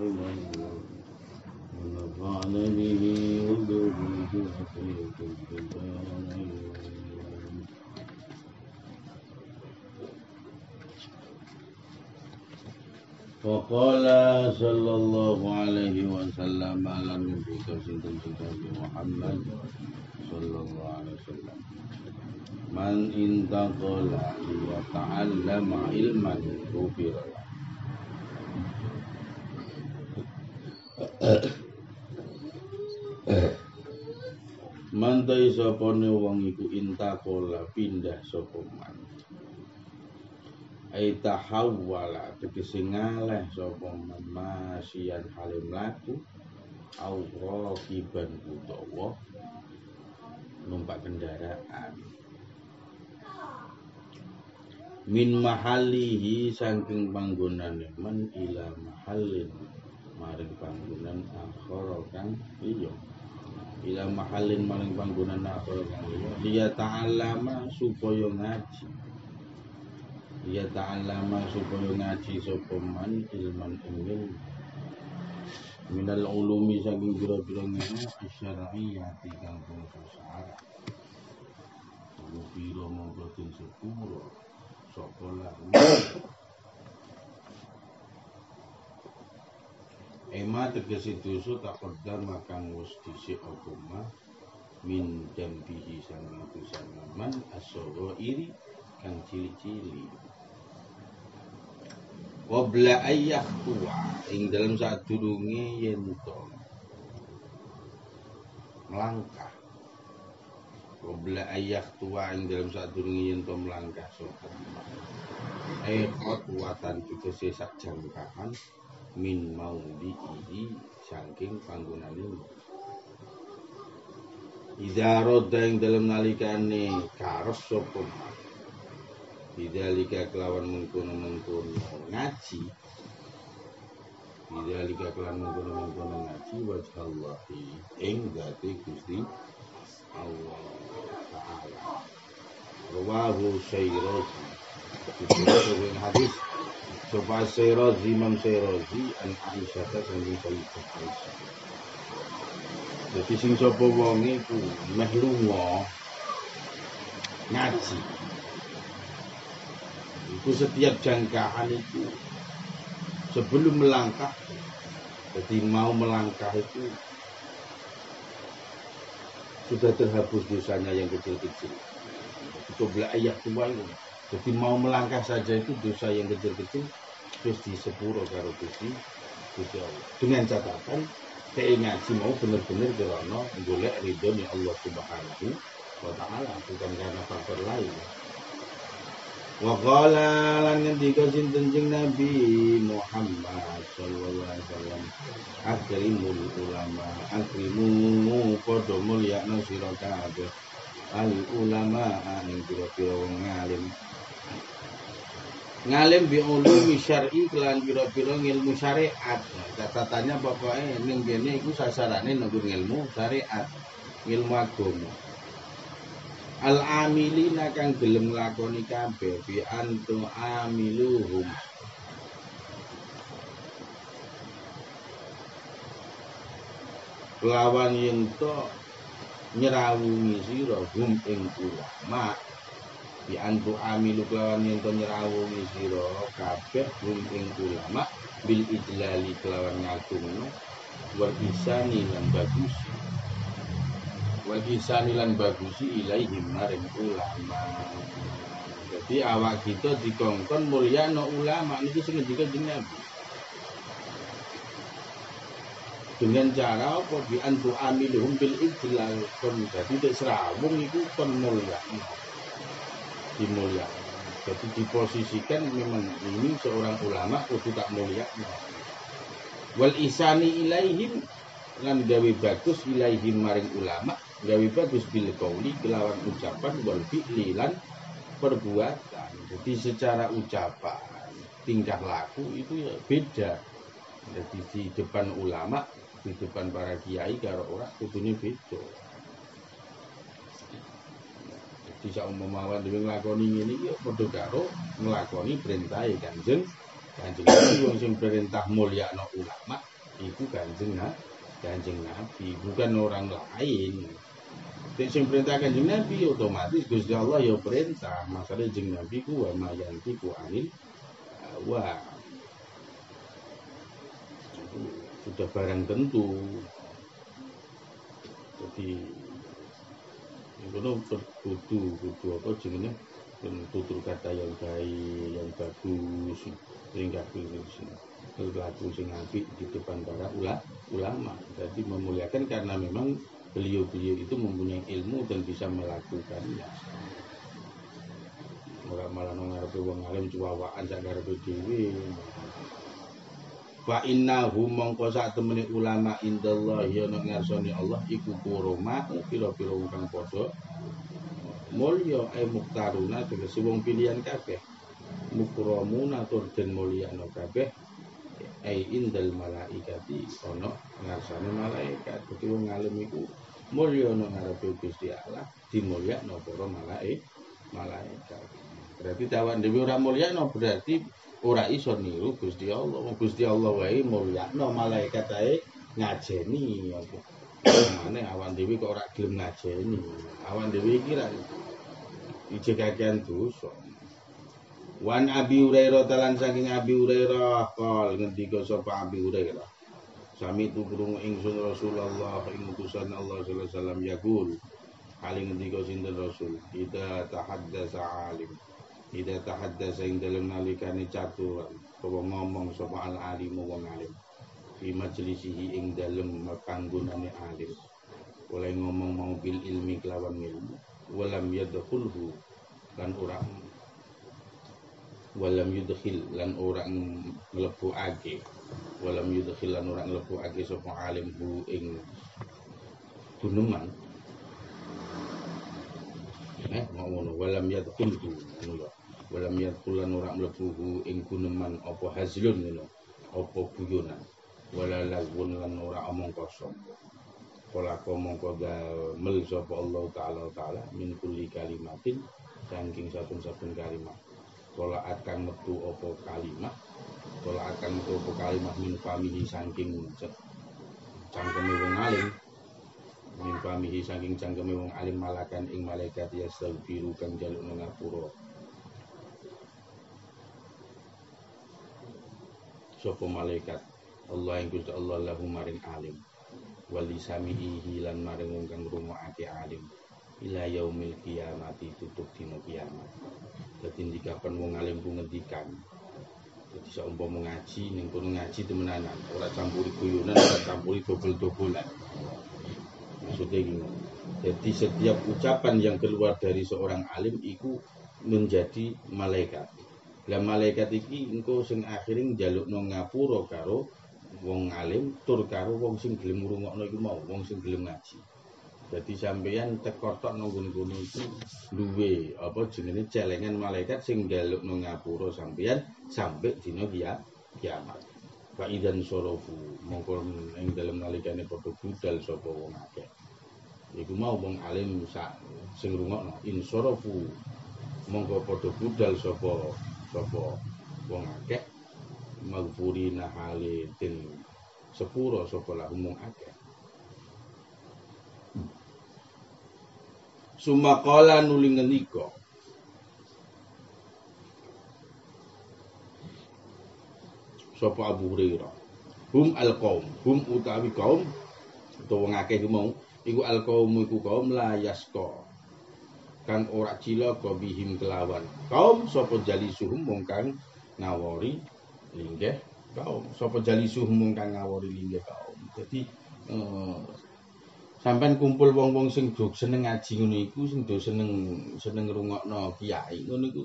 رحمه ونفعنا به وذريته وقال صلى الله عليه وسلم على النبي محمد صلى الله عليه وسلم من انتقل ليتعلم علما غفر له Mantai sopone wong iku intakola pindah sapa man. Ai tahawwala tegese ngaleh sapa man masian halim laku au rakiban utawa numpak kendaraan. Min mahalihi saking panggonane man ila mahallin maring panggonan akhara kang iya ila mahalin maring panggonan akhara kang iya liya ta'allama supaya ngaji. Liya ta'allama supaya ngaji sapa man ilman ilmu. Minal ulumi saking pira-pira ngene asyariyati kang bangsa syara pira mongko den sepuro sapa Ema tegesi dosa takodar makang wis dhisik apa mah min jambihi sanging dosa man asoro iri kang cili-cili. Wabla ayah tua ing dalam saat durunge yen to melangkah. Wabla ayah tua ing dalam saat durunge yen to melangkah sapa. Eh khotwatan tegese sak jangkaan min maudhihi saking panggonane. Idza rodda ing dalem nalikane karep sapa? Idzalika kelawan mengkono-mengkono ngaji. Idzalika kelawan mengkono-mengkono ngaji wajhallahi ing dadi Gusti Allah Ta'ala. Rawahu Syairazi. Itu hadis Sofa Sairozi Imam Sairozi an Aisyah ta sanging Sayyidah Aisyah. Jadi sing sapa wonge ku meh lunga ngaji. Itu setiap jangkaan itu sebelum melangkah jadi mau melangkah itu sudah terhapus dosanya yang kecil-kecil. Itu belah ayat tua itu. Jadi mau melangkah saja itu dosa yang kecil-kecil di sepuro karo Gusti Gusti Allah. Dengan catatan saya ngaji mau benar-benar karena golek ridho nih Allah Subhanahu wa taala bukan karena faktor lain. Wa qala lan ngendika sinten Nabi Muhammad sallallahu alaihi wasallam akrimul ulama akrimu padha mulyakno sira kabeh al ulama ing pira-pira wong ngalim ngalim bi ulumi syar'i kelan pira-pira ilmu syariat. Catatannya pokoknya ning kene iku sasarane nunggu ilmu syariat, ilmu agama. Al amilina kang gelem nglakoni kabeh bi antu amiluhum. Lawan yen to nyerawungi sira hum ing ulama di antu amilu kelawan yen to nyerawungi sira kabeh hum ing ulama bil ijlali kelawan ngagungno wal isani lan bagus. Wal isani lan bagusi ilaihim maring ulama. Jadi awak kita dikongkon mulia no ulama. Niki sing ngendika Nabi dengan cara apa? Di antu amiluhum bil ijlal kon jadi dek serawung itu kon mulia dimulia. Jadi diposisikan memang ini seorang ulama kudu tak mulia. Wal isani ilaihim lan gawe bagus ilaihim maring ulama gawe bagus bil qauli kelawan ucapan wal fi'li lan perbuatan. Jadi secara ucapan tingkah laku itu ya beda. Jadi di depan ulama, di depan para kiai karo orang kudunya beda. Bisa umpamawan dhewe nglakoni ngene iki padha karo nglakoni perintah Kanjeng Kanjeng Nabi wong sing perintah mulyakno ulama Iku kanjeng kanjeng Nabi, bukan orang lain. Sing perintah kanjeng Nabi otomatis Gusti Allah ya perintah. Masalah jeng Nabi ku wa mayanti ku anil wa sudah barang tentu. Jadi itu kudu kudu apa jenenge tutur kata yang baik, yang bagus, sehingga berlaku sing apik di depan para ulama. Jadi memuliakan karena memang beliau-beliau itu mempunyai ilmu dan bisa melakukannya. Ora malah nang ngarepe wong alim cuwawaan sak ngarepe. Fa innahu mongko sak temene ulama indallah ya nang ngarsane Allah iku kuroma pira-pira wong kang padha mulya e muktaruna tegese wong pilihan kabeh. Mukramuna tur den mulyana kabeh. Ai indal malaikati ana ngarsane malaikat. Dadi wong alim iku mulya nang ngarepe Gusti Allah dimulyakno para malaikat malaikat. Berarti tawan dhewe ora mulyakno berarti ora iso niru Gusti Allah wong Gusti Allah wae mulyakno malaikat ae ngajeni apa Mane awan dewi kok ora gelem ngajeni. Awan dewi iki ra ijekaken dosa. Wan Abi Hurairah talan saking Abi Hurairah kal ngendika sapa Abi Hurairah. Sami tu krungu ingsun Rasulullah ing utusan Allah sallallahu alaihi wasallam yaqul. Ali ngendika sinten Rasul, "Ida tahaddasa alim." Ida tahaddasa ing dalem nalikane caturan, apa ngomong sapa al alim wong alim. Fi majlisihi ing dalem panggonane alim. Oleh ngomong mau bil ilmi kelawan ilmu. Walam yadkhulhu lan orang walam yudkhil lan orang ake walam yudkhil lan orang ake sapa alim hu ing guneman eh mau ngono walam yadkhul hu ngono walam yadkhul lan ora mlebu hu ing guneman apa hazlun ngono apa guyonan. Wala lagwun lan ora omong kosong Kala mongko mel sapa Allah taala taala min kulli kalimatin saking saben-saben kalimat. Kala akan metu opo kalimat Kala akan metu opo kalimat min famihi saking cangkeme wong alim. Min famihi saking cangkeme wong alim malakan ing malaikat yastaghfiru kang jaluk ngapura sapa malaikat Allah yang Gusti Allah lahu maring alim wali samihi lan maring wong kang ngrungokake alim ila yaumil kiamati tutup dino kiamat jadi kapan wong alim ku ngendikan. Jadi seumpama ngaji ning kono ngaji temenanan, ora campuri guyonan, ora campuri dobel-dobelan. Maksudnya gini. Jadi setiap ucapan yang keluar dari seorang alim itu menjadi malaikat. Lah malaikat iki engko sing akhiring njalukno ngapura karo wong alim tur karo wong sing gelem ngrungokno iku mau, wong sing gelem ngaji. Jadi sampeyan tekotok nunggu kono itu duwe apa jenenge celengan malaikat sing njalukno ngapura sampeyan sampai dina kia kiamat. Fa idan sorofu mongko ing dalem nalikane padha budal sapa wong akeh. Iku mau wong alim sak sing rungokno insorofu mongko padha budal sapa sapa wong akeh maghfurina halitin sepuro sapa lahum akeh. sumakala nuli ngendika sapa Abu Hurairah hum al qaum hum utawi kaum utawa wong akeh mau iku al qaum iku kaum la yaska kang ora cilaka bihim kelawan. Kaum sapa jalisuhum wong kang ngawori linggih kaum. Sapa jalisuhum wong kang ngawori linggih kaum. Dadi uh, sampean kumpul wong-wong sing do seneng ngaji ngono iku sing do seneng seneng ngrungokno kiai ngono iku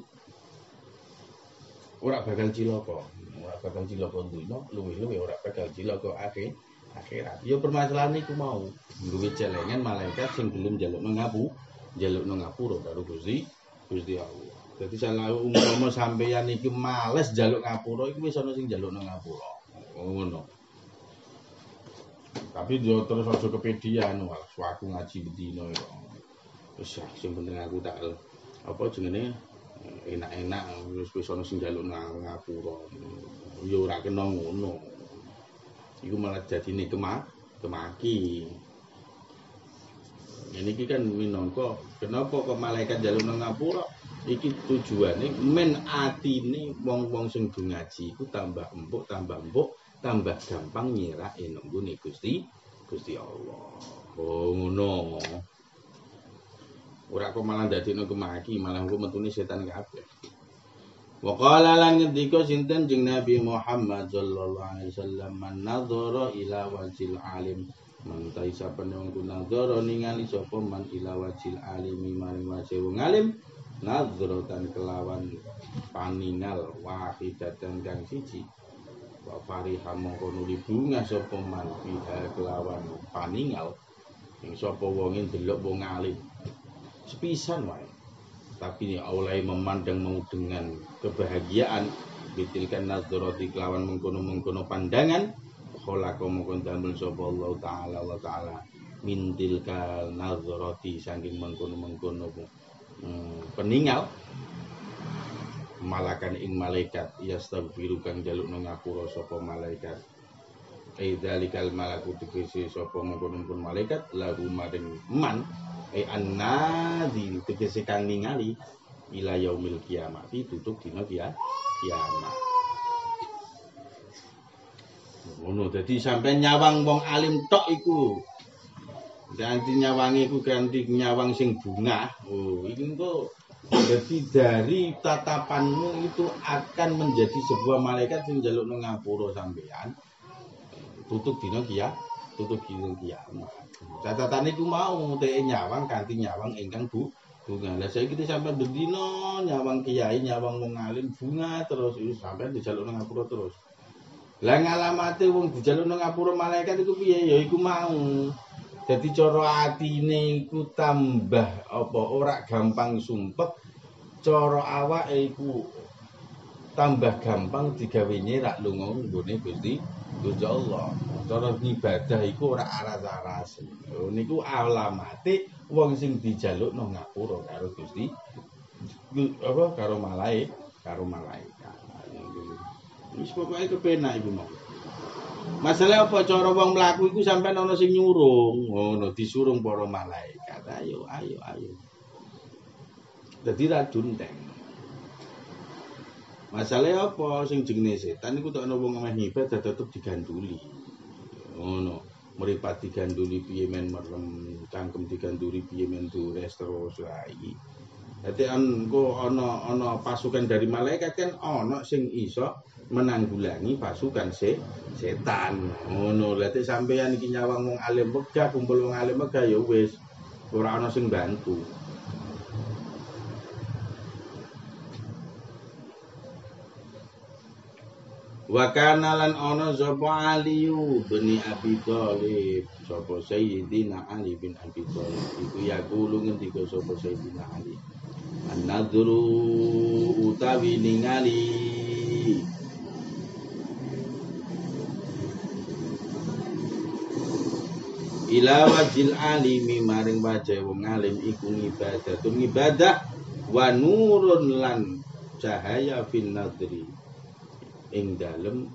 ora bakal cilaka ora bakal cilaka dunya? Luwih-luwih ora bakal cilaka akhir akhirat. Ya permasalahan iku mau duwe celengan malaikat sing gelem njalukno ngapu njalukno ngapura karo Gusti Gusti Allah. Dadi salah umpama sampeyan iki males njaluk ngapura iku wis ana sing njalukno ngapura. Ngono. Tapi yo terus aja kepedian wah aku ngaji bedino yo wis ya sing penting aku tak apa jenenge? Enak-enak wis wis ana sing njaluk ngapura. Yo ora kena ngono. Iku malah ini kema kemaki ini kan minangka kenapa kok malaikat jalur nang ngapura? Iki tujuane men atine wong-wong sing do ngaji iku tambah empuk tambah empuk tambah gampang nyirake nenggone Gusti Gusti Allah. Oh ngono. Ora kok malah dadine kemaki malah kok metune setan kabeh. Wa qala lan ngendika sinten? Jeung Nabi Muhammad sallallahu alaihi wasallam man nadzara ila wajil alim man ta isa wong nadzara ningali sapa man ila wajil alimi maring wajih wong alim. Nadzratan kelawan paningal wahidatan kang siji. Wa fariha mongko nuli bunga sapa man kelawan paningal. Ing sapa wong ndelok wong alim. Sepisan wae. Tapi Allah memandang mau dengan kebahagiaan bitilkan nadzrati kelawan mengkono-mengkono pandangan khalaqa mongko damel sapa Allah taala wa taala mintilkal nadzrati saking mengkono-mengkono hmm, peninggal malakan ing malaikat yastaghfiru kang jaluk nang ngapura sapa malaikat. Aidalikal malaku tegese sapa mengkono-mengkono malaikat lagu maring man e annadi tegese kang ningali ila yaumil kiamat tutup dina kiamat ngono dadi sampai nyawang wong alim tok iku. Ganti nyawangi iku ganti nyawang sing bunga. Oh iki engko jadi dari tatapanmu itu akan menjadi sebuah malaikat yang jaluk nang ngapura sampean tutup dina kia tutup dina kiamat catatan itu mau teh nyawang ganti nyawang ingkang bu bunga. Lah saya kita sampai berdino nyawang kiai nyawang wong alim bunga terus sampai di jalur nang ngapura terus lah ngalamate wong di jalur nang ngapura malaikat itu piye ya iku mau Jadi cara atine iku tambah apa ora gampang sumpek, cara awake iku tambah gampang digawe nyerak lunga nggone Gusti Gusti Allah. Cara ibadah iku ora aras-aras. Niku alamate wong sing dijaluk nang ngapura karo Gusti apa karo malaikat, karo malaikat. Wis pokoke kepenak iku mau. Masalah apa cara wong mlaku iku sampean ana sing nyurung, ngono disurung para malaikat. Ayo, ayo, ayo. Dadi ra dunteng. Masalah apa sing jenenge setan iku tok ana wong meh ibadah tetep diganduli. Ngono. Meripat diganduli piye men merem, cangkem diganduli piye men dures terus lagi. Dadi engko ana ana pasukan dari malaikat kan ana sing iso menanggulangi pasukan se setan. Ngono, lha sampeyan iki nyawang wong alim megah, kumpul wong alim megah ya wis ora ana sing bantu. Wa kana lan ana sapa Aliyu bin Abi Thalib, sapa Sayyidina Ali bin Abi Thalib. Iku ya kulo ngendika sapa Sayyidina Ali. An-nadru utawi ningali ila wajil alimi maring wajah wong alim iku ibadah tu ibadah wa nurun lan cahaya fin nadri ing dalem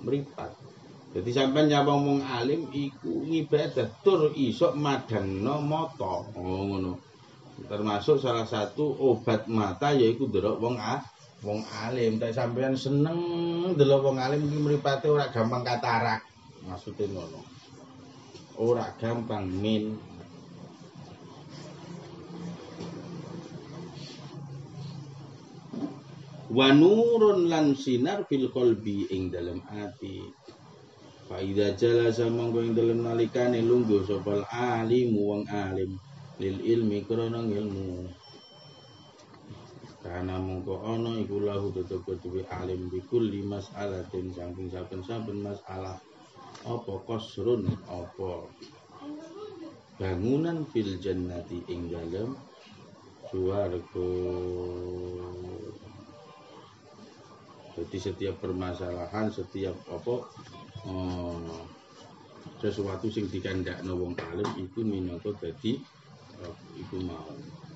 jadi sampai nyapa wong alim iku ibadah tur isok madangno mata. Oh ngono. Termasuk salah satu obat mata yaiku delok wong ah wong alim. Tak sampean seneng delok wong alim iki mripate ora gampang katarak. Maksudnya ngono ora gampang min. Wa nurun lan sinar fil qalbi ing dalam ati fa idza jalasa monggo ing dalem nalikane lungguh sapa alim wong alim lil ilmi krana ilmu karena mongko ana iku lahu tetep kudu alim bikul limas alatin samping saben-saben masalah apa kosrun apa? Bangunan fil jannati ing dalem jadi setiap permasalahan setiap apa oh, sesuatu sing dikandakno wong alim iku minangka dadi uh, iku mau.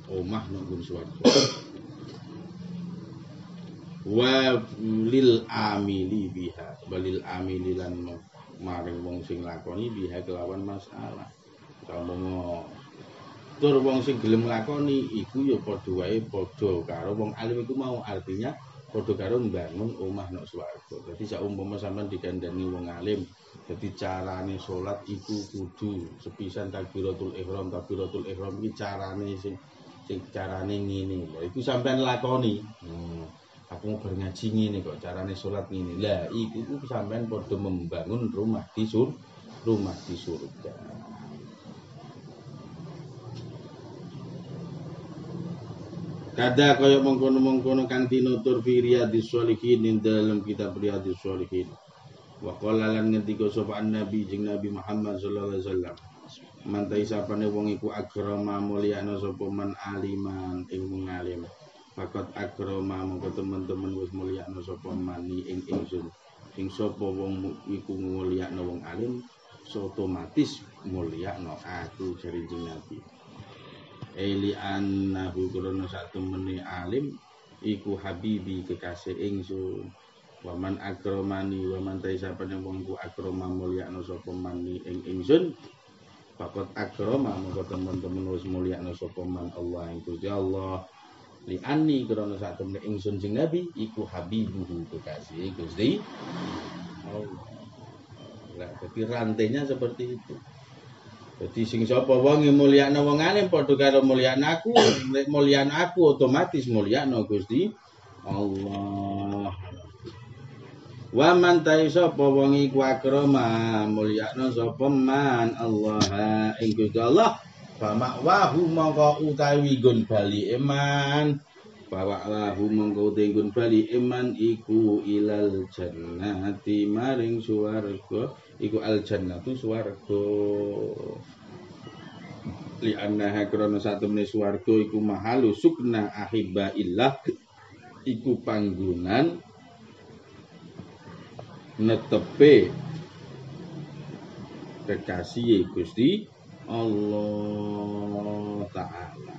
Omah nang swarga. Wa lil amili biha balil amili lan maring wong sing lakoni biha kelawan masalah kalau tur wong sing gelem lakoni iku ya padha wae padha karo wong alim iku mau artinya padha karo mbangun omah nok swarga. Dadi saumpama sampean dikandani wong alim, dadi carane salat iku kudu sepisan takbiratul ihram, takbiratul ihram iki carane sing sing carane ngene. Lah iku sampean lakoni. Hmm. Aku mau berngaji ngene kok carane salat ngene. Lah iku iku sampean padha membangun rumah di sur rumah di surga. Kada kaya mengkono-mengkono kang tinutur fi riyadhis sholihin ing dalam kitab riyadhis sholihin. Wa qala lan ngendika sapa nabi jeng Nabi Muhammad sallallahu alaihi wasallam. Mantai sapane wong iku agrama mulyana sapa man aliman ing wong alim. Fakat agrama mongko teman-teman wis mulyana sapa mani ing ingsun. Ing sapa wong iku mulyana wong alim, otomatis mulyana aku jari Nabi. Eli annahu krana sak temene alim iku habibi kekasih ingsun waman akramani waman ta sapane wong ku akrama mulyakno sapa mani ing ingsun Fakot akrama mongko teman-teman wis mulyakno sapa man Allah ing Gusti Allah li anni sak temene ingsun jeng nabi iku habibuhu kekasih Gusti Allah Lah, jadi rantainya seperti itu. Jadi sing sapa wong mulyakno wong alim padha karo mulyakno aku, nek mulyakno aku otomatis mulyakno Gusti Allah. Wa man ta sapa wong iku akrama mulyakno sapa man Allah ing Gusti Allah. Fama wahu mongko utawi gun bali iman. Bawa lahu mongko tinggun bali iman iku ilal jannati maring suwarga iku al jannatu swarga. Li annaha krana satemene swarga iku mahalu sukna ahibba illah. Iku panggonan netepe kekasih Gusti Allah taala.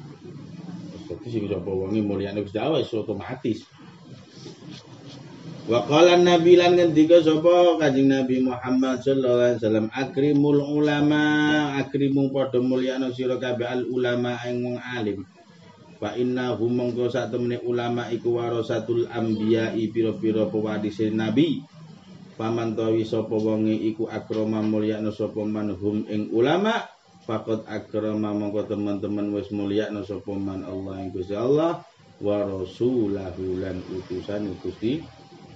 Jadi sing sapa wonge mulyane Gusti Allah otomatis Wa qala Nabi lan ngendika sapa Kanjeng Nabi Muhammad sallallahu alaihi wasallam akrimul ulama akrimu padha mulyana sira kabeh al ulama ing wong alim. Fa inna hum mongko sak ulama iku warasatul anbiya pira-pira pewadise nabi. Paman tawi sapa wonge iku akrama mulyana sapa man hum ing ulama faqad akrama mongko teman-teman wis mulyana sapa man Allah ing Gusti Allah wa rasulahu lan utusan Gusti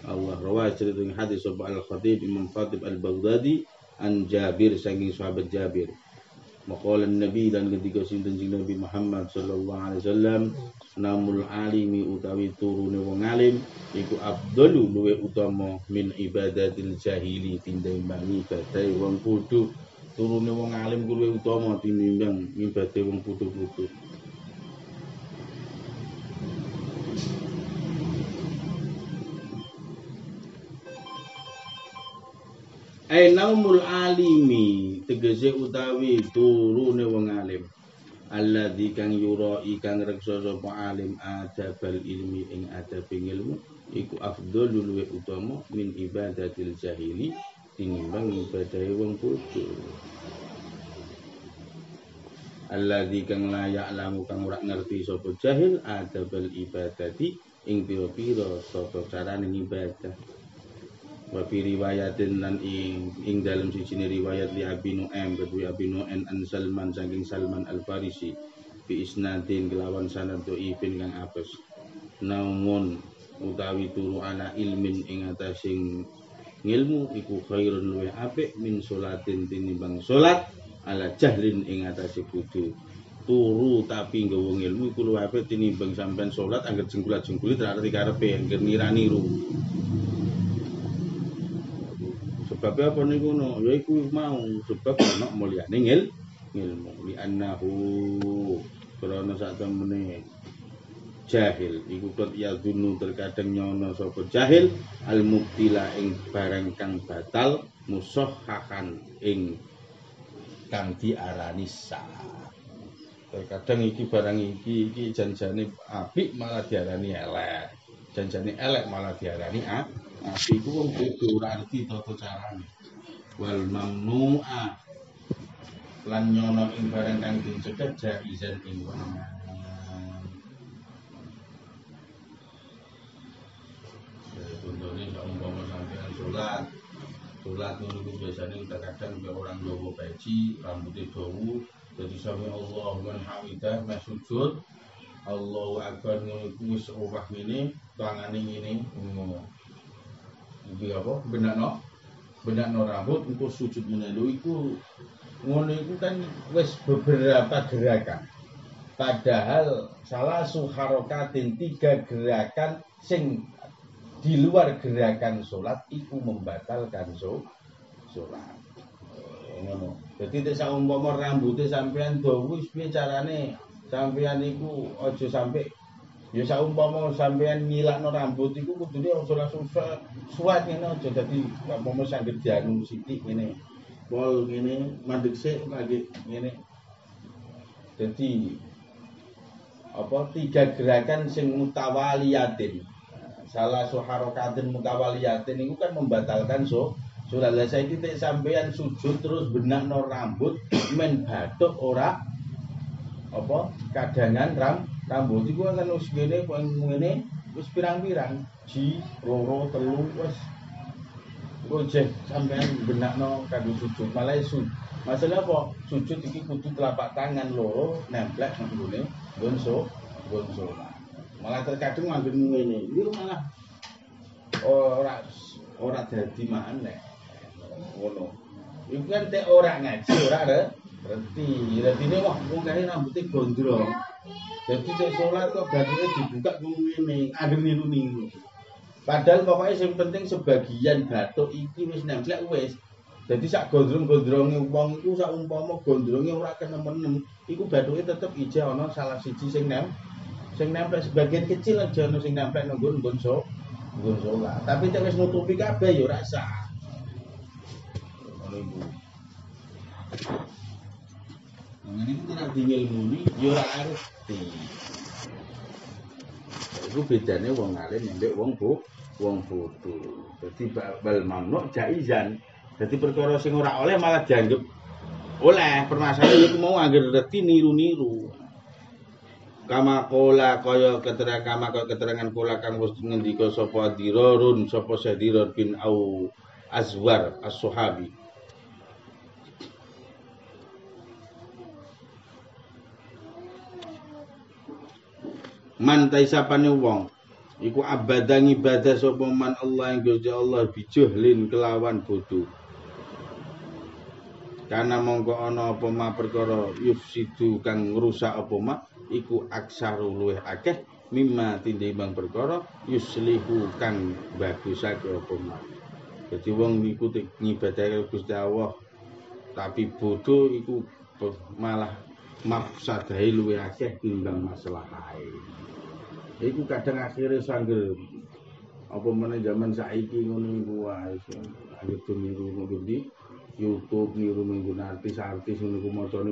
Allah rawah cerita hadis sahaba al-Khatib Imam Khatib al-Baghdadi an Jabir saking sahabat Jabir. Maqala Nabi dan ketika sinten Nabi Muhammad sallallahu alaihi wasallam namul alimi utawi turune wong alim iku afdalu luwe utama min ibadatil jahili tindembangi ibadah wong kudu turune wong alim ku luwe utama tinimbang ibadah wong kudu-kudu. Ai naumul alimi tegese utawi turune wong alim. Alladzi kang yura kang reksa sapa alim adabal ilmi ing adab ilmu iku afdhalu luwe utama min ibadatil jahili tinimbang ibadah wong bodoh. Alladzi kang la ya'lamu kang ora ngerti sapa jahil adabal ibadati ing pira-pira sapa carane ibadah wa fi riwayatin lan ing ing dalam siji riwayat li Abi Nu'aim kedue Abi Nu'aim an Salman saking Salman Al Farisi fi isnadin kelawan sanad dhaifin kang apes namun utawi turu ala ilmin ing atasing ngilmu iku khairun luwe apik min salatin tinimbang salat ala jahlin ing atase kudu. Turu tapi nggawa ilmu iku luwe apik tinimbang sampean salat angger jengkulat-jengkulit ra arti karepe angger nira-niru sebab apa niku no ya iku mau sebab ana mulyane ngil ilmu li annahu krana sak temene jahil. Iku kot ya dunu terkadang nyono sapa jahil. Al muktila ing barang kang batal musahhahan ing kang diarani sah. Terkadang iki barang iki iki janjane apik malah diarani elek. Janjane elek malah diarani ah Nabi iku wong kudu ora ngerti tata carane. wal mamnu'a. Lan nyono ing barang kang dicegah jaizan ing Contohnya kalau umpama sampean sholat, sholat itu biasanya kita kadang ke orang Jawa peci, rambutnya dawu, jadi sami Allah wa hamidah meh sujud, Allahu akbar iku wis owah ngene, tangane ngene ngono. Iki apa? Benakno benak no rambut engko sujud menelu iku ngono iku kan wis beberapa gerakan padahal salah suharokatin tiga gerakan sing di luar gerakan sholat iku membatalkan so, sholat ngono jadi nek saumpama rambutnya sampean dawa wis piye carane sampean iku aja sampai Ya saumpama sampean ngilakno rambut iku kudune aja langsung suwat ngene aja dadi umpama sanggit dianu sithik ngene. Pol ngene mandek sik lagi ngene. Dadi apa tiga gerakan sing mutawaliyatin. Salah suharokatin mutawaliyatin itu kan membatalkan so Sudah lah saya kita sampean sujud terus benak no rambut men batuk ora? Apa? Kadangan ram rambut iku kan ngene kok ngene wis pirang-pirang. Ji loro telu wis. Gojek sampean benakno kanggo sujud. Malah sujud. Masalah apa? Sujud iki kudu telapak tangan loro nemplek nang gone gonso gonso malah terkadang nganggo ngene. Iki malah ora ora dadi maneh. Ngono. Iku kan tek ora ngaji ora berarti ini wah wong kene rambutnya gondrong. Jadi saya sholat kok badannya dibuka ngene, ada niru-niru. Padahal pokoknya yang penting sebagian batuk iki wis nempel wis. Jadi sak gondrong-gondronge wong iku sak umpama gondronge ora kenem-enem, iku batuke tetep ija ana salah siji sing nem sing nempel sebagian kecil aja ana sing nempel nang nggon so nggon sholat. Tapi nek wis nutupi kabeh ya ora sah. Ngono iku. Ngene iki tidak diilmuni ya ora arep Iku bedane wong alim mbek wong bu wong bodoh. Dadi bal mamnu jaizan. Dadi perkara sing ora oleh malah dianggap oleh. Permasalahan iku mau anggere reti niru-niru. Kama kola kaya keterangan kama kaya keterangan kola kang wis ngendika sapa dirarun sapa sadirar bin au azwar as-sahabi. man taisapane wong iku abadang ibadah sapa man Allah yang Gusti Allah bijuhlin kelawan bodoh karena mongko ana apa ma perkara yufsidu kang ngrusak apa ma iku aksaru luweh akeh mimma tindibang perkara yuslihu kang bagusake apa ma dadi wong niku ngibadahe Gusti Allah tapi bodoh iku malah mafsadahe luwih akeh timbang maslahahe iku kadang akhirnya sanggel apa mana zaman saiki ngono iku wae anggere niru ngono YouTube niru minggu artis-artis ngono iku macane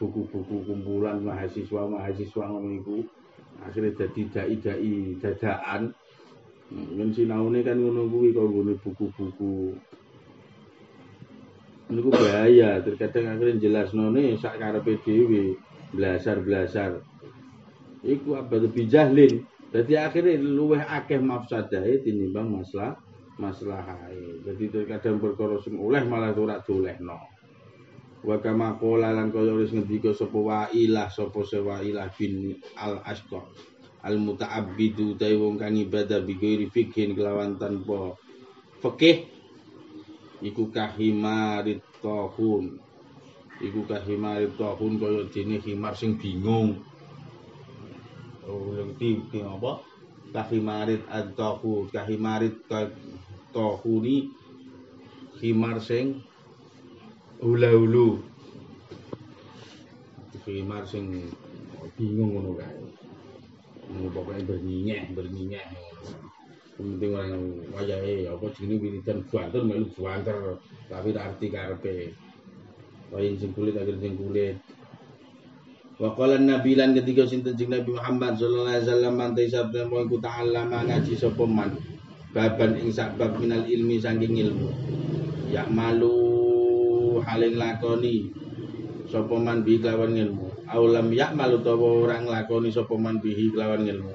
buku-buku kumpulan mahasiswa-mahasiswa ngono iku. Akhirnya jadi dai-dai dadaan. Men sinaune kan ngono kuwi kok ngene buku-buku. Niku bahaya terkadang akhirnya jelas none sak karepe dhewe blasar-blasar. Iku abad bijahlin dadi akhirnya luweh akeh mafsadahe tinimbang masalah maslahahe dadi kadang perkara sing oleh malah ora dolehno wa kama qala lan kaya wis ngendika sapa wailah sapa sewailah bin al asqa al mutaabbidu dai wong kang ibadah bi ghairi fikhin kelawan tanpa fikih iku kahimarit tahun iku kahimarit tahun kaya dene himar sing bingung. Ulung ti apa? Kahimarit ad-tahu kahimarit tahuni himar sing ula-ulu himar sing bingung ngono kae. Ngono pokoke bernyinyeh bernyinyeh penting orang wayahe apa jenenge wiridan banter melu banter tapi arti karepe. Kaya sing kulit akhir sing kulit. Wa qala nabi lan ketika sinten Nabi Muhammad sallallahu alaihi wasallam iku ta'allama ngaji sapa man baban ing sabab minal ilmi saking ilmu. Ya malu haling lakoni sapa man bi kelawan ilmu. Aulam yakmal utawa ora nglakoni sapa man bihi kelawan ilmu.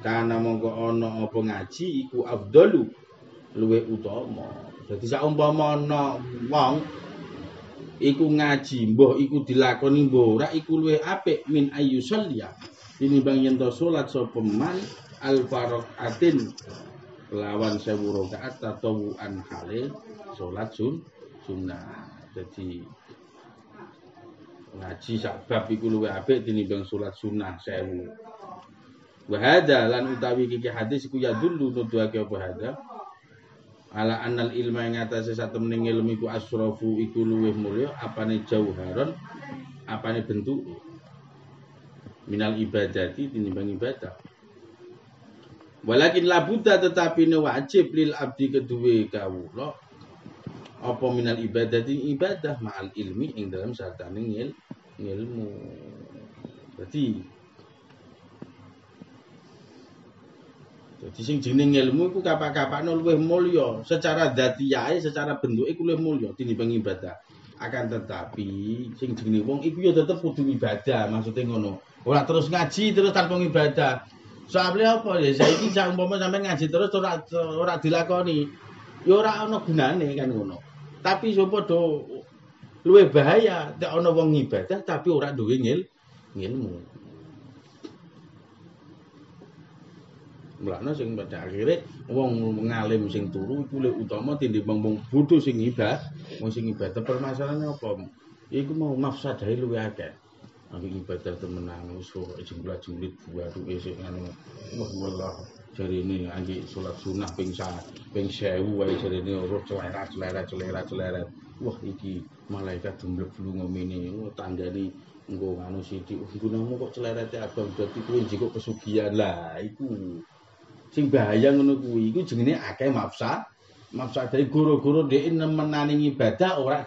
Kana mongko ana apa ngaji iku afdalu luwe utama. Dadi saumpama ana wong iku ngaji mbah iku dilakoni mbah ora iku luwe apik min ayyusalliya tinimbang yen to salat sapa man al atin lawan sewu rakaat tatawuan hale salat sun sunnah. Dadi ngaji sak bab iku luwih apik tinimbang salat sunah sewu. Wa hadza lan utawi iki hadis iku ya dulu nuduhake apa hadza? Ala annal ilma ing atase satemene ilmu iku asrafu iku luwih mulya apane jauharon apane bentuk. Minal ibadati tinimbang ibadah Walakin labuta tetapi ne wajib lil abdi kedua kawula apa minal ibadati ibadah ma'al ilmi ing dalam sartane ngil ilmu. Berarti Jadi sing jeneng ilmu iku kapak-kapakno luwih mulya secara datiyae secara bentuke iku luwih mulya tinimbang ibadah. Akan tetapi sing jenenge wong iku ya tetep kudu ibadah, maksudnya ngono. Ora terus ngaji terus tanpa ibadah. Soalnya apa ya? Saiki sak umpama sampean ngaji terus ora ora dilakoni. Ya ora ana gunane kan ngono. Tapi sapa do luwih bahaya nek ana wong ibadah tapi ora duwe ngil ngilmu. Mulane sing pada akhire wong ngalim sing turu iku luwih utama tinimbang wong bodho sing ibadah. Wong sing ibadah permasalahannya apa? Iku mau mafsadahe luwih akeh. Angge ibadah temenan wis jenglat-jenglit buatu isik anu. Wah wallah jarine angge salat sunah ping ping 1000 wae jarine ora celera celera celera celera. Wah iki malaikat demblek flu ngomene oh, tanggane engko anu sithik. Gunamu kok celerete abang dadi kuwi njiko pesugihan. Lah iku sing bahaya ngono kuwi. Iku jenenge akeh mafsad mafsad dari guru-guru dhek nemenani ibadah ora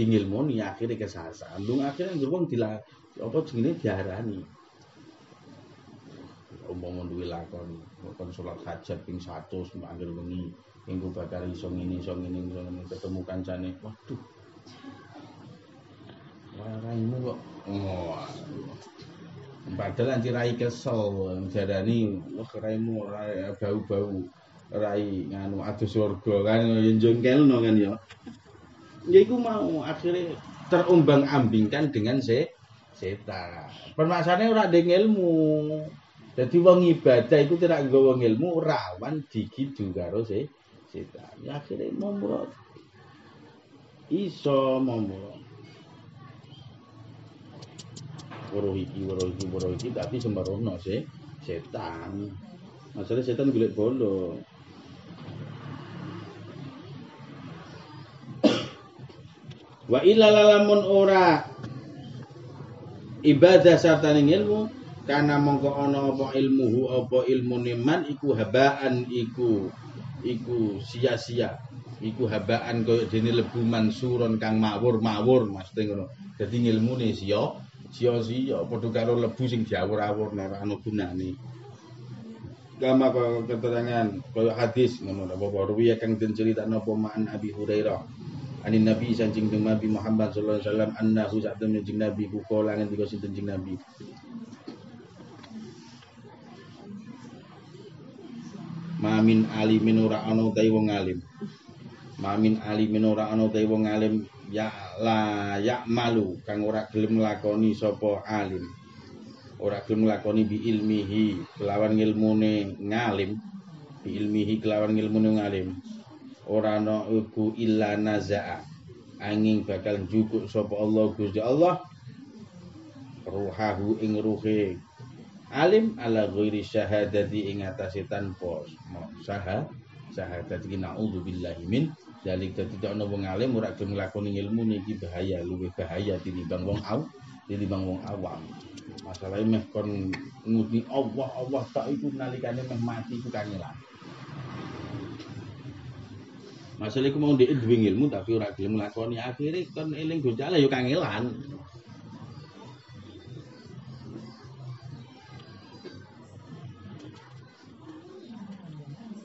dingilmu dingilmoni akhire kesasar. Lung akhire wong dila apa jenenge diarani. Umpama duwe lakon kon salat hajat ping 100 manggil wengi minggu bakal iso ngene iso ngene iso ngene ketemu kancane. Waduh. Waraimu kok. Oh Padahal anci rai kesel, jadani wah raimu rai bau-bau rai nganu adus surga kan yang jengkelno kan ya. Ya iku mau akhirnya terumbang-ambingkan dengan se setan. Permasalahannya ora ndek ilmu. Jadi wong ibadah itu tidak nggawa ilmu rawan digidu karo se setan. Ya akhirnya momrot. Iso momrot. weruh iki weruh iki weruh iki tapi sembrono se setan masalah setan golek bondo wa illa lamun ora ibadah sarta ilmu karena mongko ana apa ilmuhu apa ilmune man iku habaan iku iku sia-sia iku habaan koyo dene lebu mansuron kang mawur-mawur maksudnya ngono dadi ilmune sia sia-sia padha karo lebu sing diawur-awur ora ana gunane. Gama keterangan kaya hadis ngono apa ruwiya kang den critakno apa Abi Hurairah. Ani Nabi sanjing Nabi Muhammad sallallahu alaihi wasallam annahu sa'atun jing Nabi ku kala ngendika sinten jing Nabi. Mamin alimin ora ana utahe wong alim. Mamin alimin ora ana utahe wong alim ya la ya malu kang ora gelem nglakoni sapa alim ora gelem nglakoni bi ilmihi kelawan ilmune ngalim bi ilmihi kelawan ilmune ngalim ora ana iku illa nazaa angin bakal jukuk sapa Allah Gusti Allah ruhahu ing ruhe alim ala ghairi syahadati ing atase tanpa syahadat syahadat naudzubillahi min Dalik dadi ana wong alim ora gelem nglakoni ilmu niki bahaya, luwih bahaya tinimbang wong aw, tinimbang wong awam. Masalahe meh kon ngudi Allah Allah tak iku nalikane meh mati iku kangelan. Masalah iku mau ndek duwe ilmu tapi ora gelem nglakoni. Akhire kon eling gojale ya kangelan.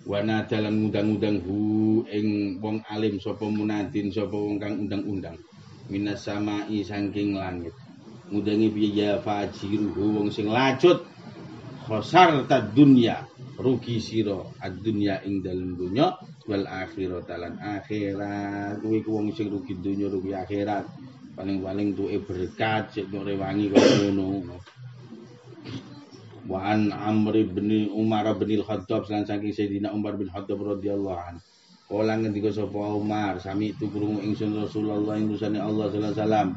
wana dalan ngundang-undang hu ing wong alim sapa munadin sapa wong kang undang-undang. Minas samai saking langit. Ngudangi piye? Ya fajiruhu wong sing lacut. Khosar ta dunya rugi sira ad-dunya ing dalem dunya wal akhirat lan akhirat. Kuwi ku wong sing rugi dunya rugi akhirat. Paling-paling tuke berkat sik rewangi kaya ngono. Wa an Amr bin Umar bin Al-Khattab lan saking Sayyidina Umar bin Khattab radhiyallahu anhu Kala ngendika sapa Umar sami itu krungu ingsun Rasulullah ing rusane Allah sallallahu alaihi wasallam.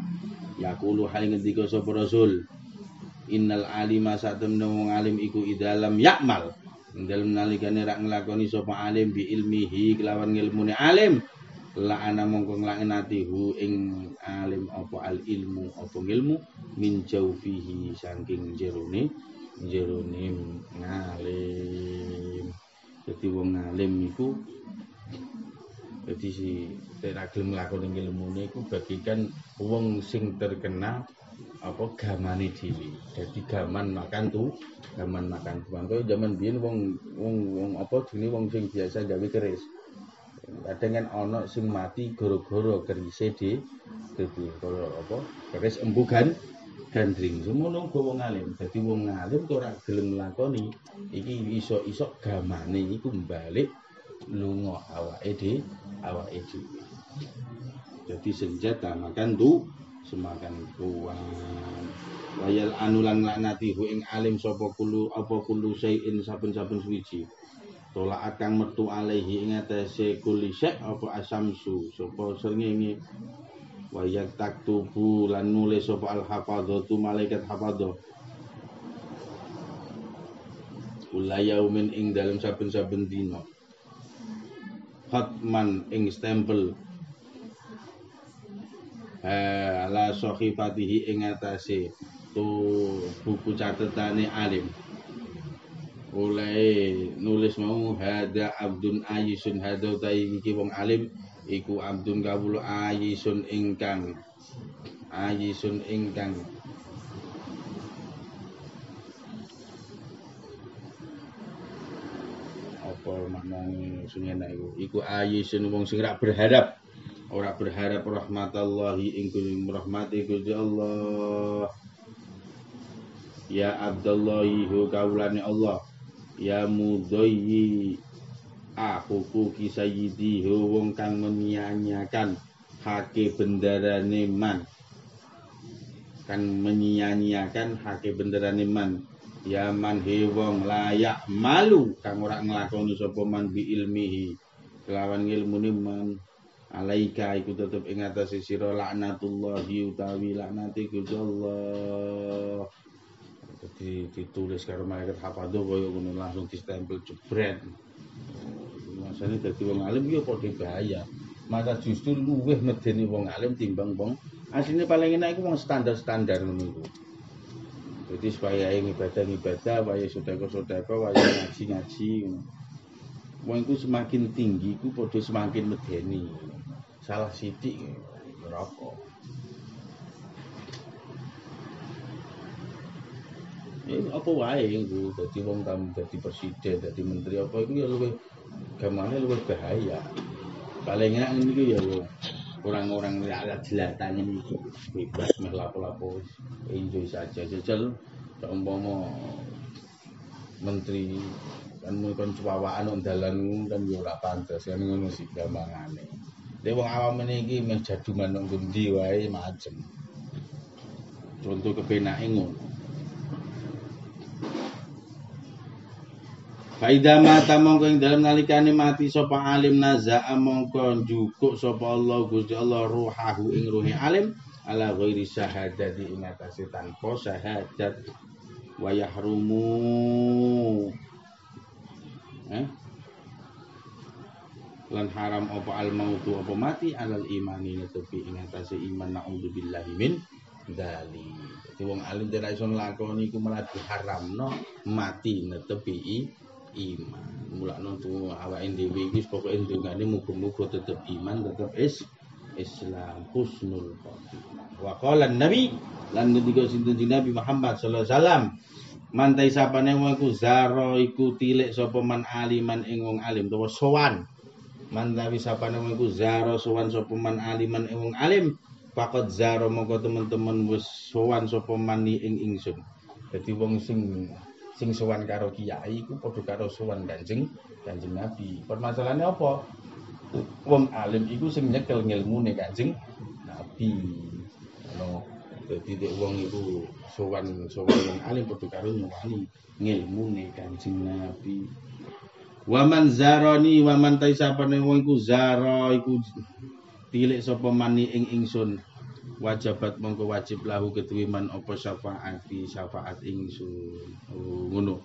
Yaqulu hal ngendika sapa Rasul innal alima satemne wong alim iku idalam yakmal ing dalem nalikane rak nglakoni sapa alim bi ilmihi kelawan ngilmune alim. La ana mongko nglaknati hu ing alim apa al ilmu apa ngilmu min jaufihi saking jerone jerone ngalim. Dadi wong ngalim iku dadi si nek gelem nglakoni ilmune iku bagikan wong sing terkenal apa gamane dhewe. Dadi gaman makan tu, gaman makan tuan. Kaya zaman biyen wong wong wong apa dene wong sing biasa gawe keris. Kadang kan ana sing mati gara-gara kerise dadi kaya apa keris embugan gandring semono uga wong alim dadi wong alim kok ora gelem nglakoni iki iso-iso gamane iku balik lunga awake dhewe awake dhewe dadi senjata makan tu semakan tuan wayal anulan laknati hu ing alim sapa kulu apa kulu sayin saben-saben suwiji. Tolak akan metu alaihi ing atase kuli syek apa asamsu sapa srengenge. Wayak taktubu lan nulis sapa al hafadzatu malaikat hafadzah. Kula yaumin ing dalam saben-saben dina. Khatman ing stempel eh, ala sahifatihi ing atase tu buku catetane alim. Oleh nulis mau hada abdun ayisun hada utai iki wong alim iku abdun kawula ayisun ingkang. Ayisun ingkang. Apa maknane sungene iku iku ayisun wong sing berharap ora berharap rahmatallahi ing rahmati Gusti Allah. Ya abdallahi hu kaulane Allah. Ya mudayyi aku ki sayyidi wong kang menyia-nyiakan. Hake bendarane man. Kan menyia-nyiakan hake bendarane man. Ya man wong layak malu kang ora nglakoni sapa man bi ilmihi. Kelawan ilmune man alaika iku tetep ing atase sira laknatullahi utawi laknate Gusti Allah jadi ditulis karo malaikat hafadzah kaya ngono langsung distempel jebret masane dadi wong alim ya padha bahaya maka justru luweh medeni wong alim timbang wong asline paling enak iku wong standar-standar ngono iku jadi supaya ibadah ibadah, supaya sodeko sodeko, supaya ngaji ngaji. Wong itu semakin tinggi, itu podo semakin medeni. Salah sidik, rokok. Ini apa wae itu, jadi wong tam, jadi presiden, jadi menteri apa itu ya lebih gamane luwih bahaya. Paling enak ini ya orang-orang rakyat jelatan ini bebas meh lapo-lapo enjoy saja jajal umpama menteri kan kon cuwawaan nang dalan kan yo ora pantes kan ngono sih gampangane. Dek wong awam iki meh jaduman nang ndi wae macem. Contoh kepenake ngono. Faida mata mongko ing dalem nalikane mati sapa alim naza'a mongko njukuk sapa Allah Gusti Allah ruhahu ing ruhi alim ala ghairi syahadati ing atase tanpa syahadat wa yahrumu eh lan haram apa al mautu apa mati alal imani netepi ing atase iman naudzubillahi min dali dadi wong alim ora iso nglakoni iku malah diharamno mati netepi iman. Mulakno tu awake dhewe iki pokoke ndongane muga-muga tetep iman, tetep is Islam husnul khotimah. Wa qala Nabi lan ngendika sinten Nabi Muhammad sallallahu alaihi wasallam mantai sapane wong iku zaro iku tilik sapa man aliman ing wong alim utawa sowan mantawi sapane wong iku zaro sowan sapa man aliman ing wong alim Pakot zaro mongko teman-teman wis sowan sapa man ing ingsun. Dadi wong sing sing sowan karo kiai iku padha karo sowan Kanjeng Kanjeng Nabi. Permasalahannya apa? Wong alim iku sing nyekel ngilmune Kanjeng Nabi. Ono dadi dek wong iku sowan sowan alim padha karo nyowani ngilmune Kanjeng Nabi Waman zaroni waman taisapane wong iku zara iku tilik sapa mani ing ingsun. Wajibat mongko wajib lahu ketuwi man apa syafaat fi syafaat ingsun. Oh, ngono.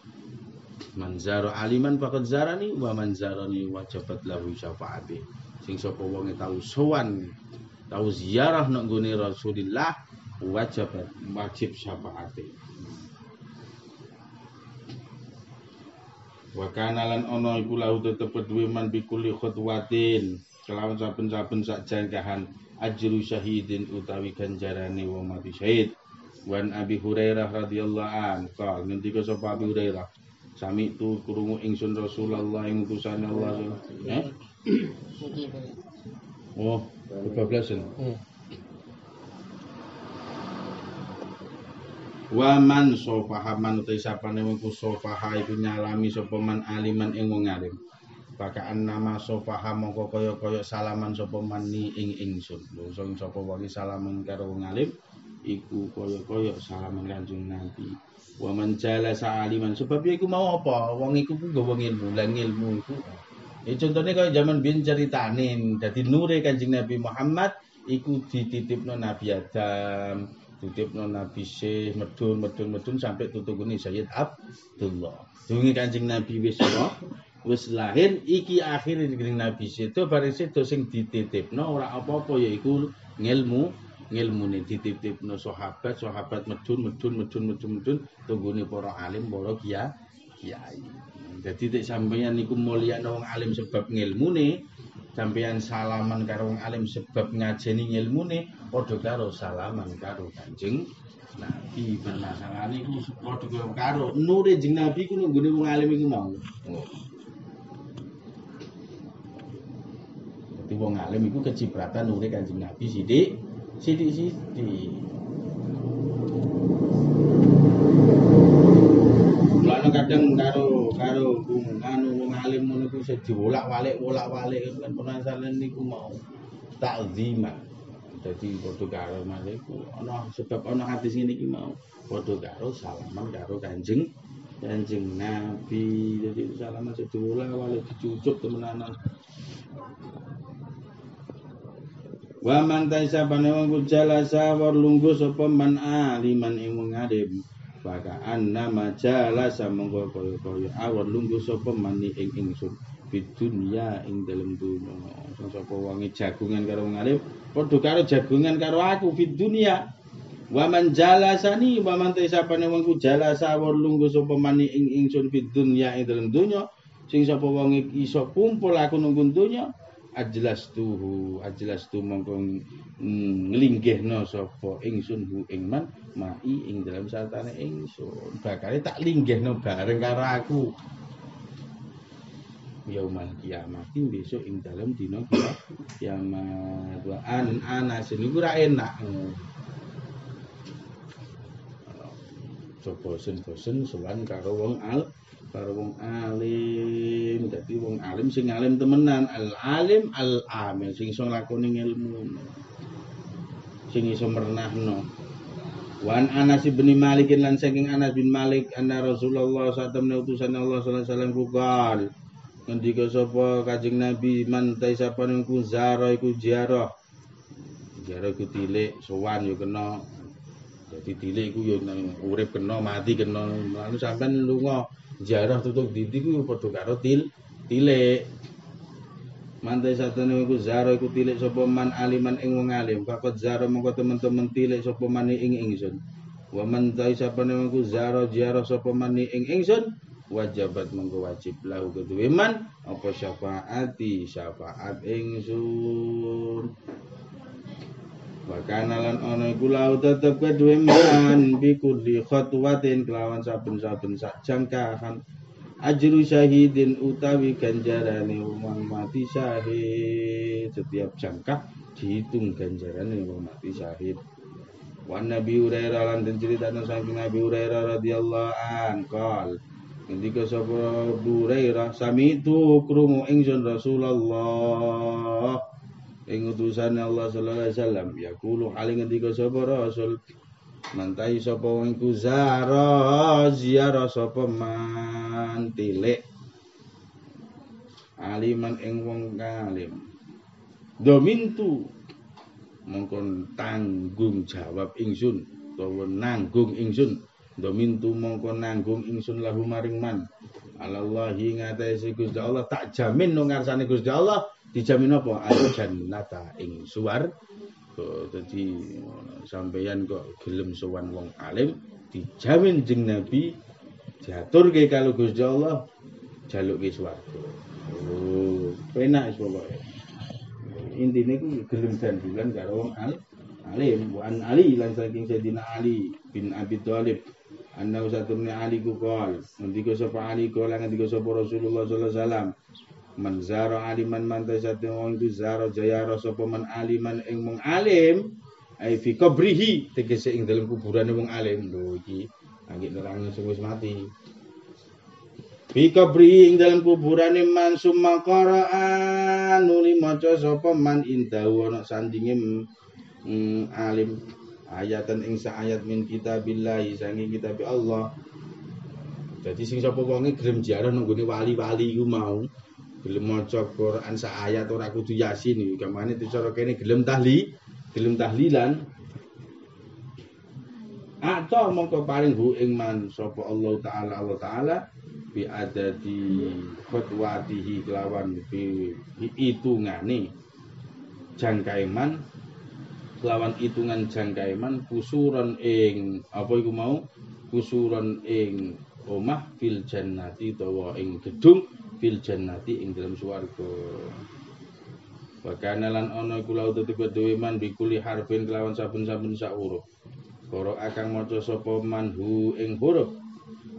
Man zara aliman faqad zarani wa man zarani wajibat lahu syafaati. Sing sapa wong tau sowan tau ziarah nang gone Rasulillah wajibat wajib syafaate wa kana lan ana iku lahu tetep duwe man bikuli khutwatin kelawan saben-saben sak jangkahan ajru syahidin utawi ganjarane mati syahid. Wan Abi Hurairah radhiyallahu an qal ngendika sapa Abi Hurairah? Sami tu krungu ingsun Rasulullah ing utusane Allah. Eh? Oh kebablasan Waman sofaha man utai sapane wong ku sofaha iku nyalami sapa man aliman ing wong alim Bakaan nama sofaha mongko kaya kaya salaman sapa mani ing ingsun. Lho sapa wae salaman karo wong alim iku kaya kaya salaman Kanjeng Nabi. Wa man jala aliman sebab iku mau apa? Wong iku ku nggawa ilmu, lan ilmu iku. Ya contohnya kaya zaman biyen ceritane dadi nure Kanjeng Nabi Muhammad iku dititipno Nabi Adam, dititipno Nabi Syekh, medun medun medun sampai tutugune Sayyid Abdullah. Dungi Kanjeng Nabi wis wis lahir iki akhir ning Nabi sedo bareng sedo sing dititipno ora apa-apa yaiku ngilmu ngilmune dititipno sahabat sahabat medun medun medun medun medun tunggune para alim para kiai kiai dadi nek sampeyan niku mulya wong alim sebab ngilmune sampeyan salaman karo alim sebab ngajeni ngilmune padha karo salaman karo Kanjeng Nabi permasalahan iku padha karo nure jeng Nabi ku nunggune wong alim iku mau. Dadi wong alim iku kecipratan nure Kanjeng Nabi sithik sithik-sithik. Lalu kadang karo karo anu wong alim ngono ku iso diwolak-walik wolak-walik kan penasaran niku mau takziman. Dadi padha karo maliku ana sebab ana hadis ngene iki mau padha karo salaman karo Kanjeng Kanjeng Nabi. Jadi salaman sedulur-walik dicucuk temenanan. Wa man taisa wong ku jalasa war lunggu sapa man aliman ing wong. Maka anna majalasa monggo kaya-kaya awar lunggu sapa man ing ingsun di dunia ing dalem dunya. Sapa wong jagungan karo wong alim padha karo jagungan karo aku di dunia. Wa man jalasani wa man taisa wong ku jalasa war lunggu sapa man ing ingsun di dunia ing dalem dunya. Sing sapa wong iso kumpul aku nunggu dunya ajlas tuhu ajlas tu mongko nglinggihno sapa ingsun hu ing man mai ing dalam satane ingsun. Bakare tak linggihno bareng karo aku. Yaumal kiamat besok ing dalam dina kiamat. Wa an anas niku ora enak. Coba bosen-bosen sowan karo wong al karo wong alim. Dadi wong alim sing alim temenan. Al alim al amil. Sing iso nglakoni ilmu. Sing iso mernahno. Wan Anas bin Malik lan saking Anas bin Malik anna Rasulullah saat temne utusan Allah sallallahu alaihi wasallam kukal ngendika sapa Kanjeng Nabi man taisapa niku zara iku ziarah. Ziarah iku tilik sowan yo kena. Dadi tilik iku yo urip kena mati kena. Lalu sampean lunga jarah tutup didi ku padha karo til tilik. Mantai satene iku zaro iku tilik sapa man aliman ing wong alim. Fakot zaro mongko temen-temen tilik sapa man ing ingsun. Wa man tai sapane iku zaro jaro sapa man ing ingsun wajibat mongko wajib lahu keduwe man apa syafaati syafaat ingsun wa kana lan ana iku lau tetep kedue man bi kulli kelawan saben-saben sak jangkahan ajru syahidin utawi ganjarane wong mati syahid. Setiap jangkah dihitung ganjarane wong mati syahid. Wan Nabi Hurairah lan den critakno saking Nabi Hurairah radhiyallahu an qol Ngendika sapa Hurairah sami tu krungu ingsun Rasulullah ing utusan Allah sallallahu alaihi wasallam yaqulu hale ngendika sapa Rasul? Mantai sapa wong iku zara ziarah sapa man? Tilik. Aliman ing wong kalim. Domintu. Mongkon tanggung jawab ingsun utawa nanggung ingsun. Domintu mongko nanggung ingsun lahu maring man. Alallahi ngatasi Gusti Allah tak jamin nang ngarsane Gusti Allah dijamin apa? Al jannata ing suwar. Dadi sampeyan kok gelem sowan wong alim dijamin jeng Nabi diaturke kalau Gusti Allah jaluke swarga. Oh penak pokoke. Intine ku gelem gandulan karo wong al alim. Wa an ali lan saking Sayyidina Ali bin Abi Thalib. Anna usatun Ali ku qol. Ngendika sapa Ali kala ngendika sapa Rasulullah sallallahu alaihi wasallam man zara aliman man tasate wong iku zara jayara sapa man aliman ing mung alim ai fi qabrihi tegese ing dalem kuburane wong alim. Lho iki anggit nerangno sing wis mati. Bika bri ing dalam kuburane man summa qara'a nuli maca sapa man indahu ana sandinge mm, alim. Ayatan ing ayat min kitabillah sangi kitab Allah. Jadi sing sapa wonge gelem ziarah nang wali-wali iku mau gelem maca Quran sak ayat ora kudu Yasin iki kamane dicara kene gelem tahli, gelem tahlilan. Atau mongko paling bu ing man sapa Allah taala Allah taala bi adadi khutwatihi kelawan bi hitungane jangkaiman kelawan hitungan jangkaiman kusuron ing apa iku mau kusuron ing omah fil jannati utawa ing gedung fil jannati ing dalam swarga. Wa kana lan ana iku laut man bikuli harfin kelawan saben-saben sak huruf. Koro akan maca sapa manhu ing huruf?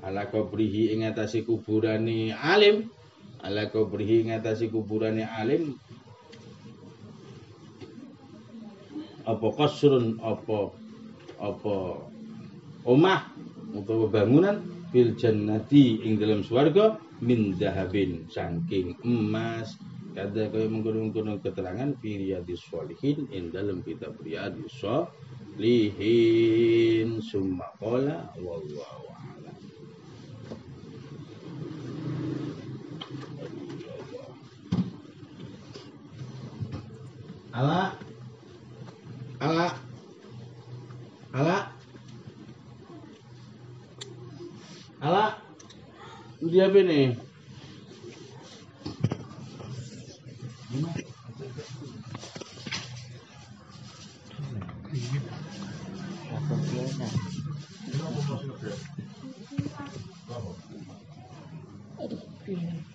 Ala kubrihi ing atase kuburane alim. Ala kubrihi ing atase kuburane alim. Apa kasrun apa apa omah utawa bangunan fil jannati ing dalam swarga min dahabin saking emas kada kaya mengkono-mengkono keterangan fi riyadis sholihin ing dalam kitab riyadis sholihin summa qala wallahu Ala. Ala. Ala. Ala. Dia apa nih? Aduh.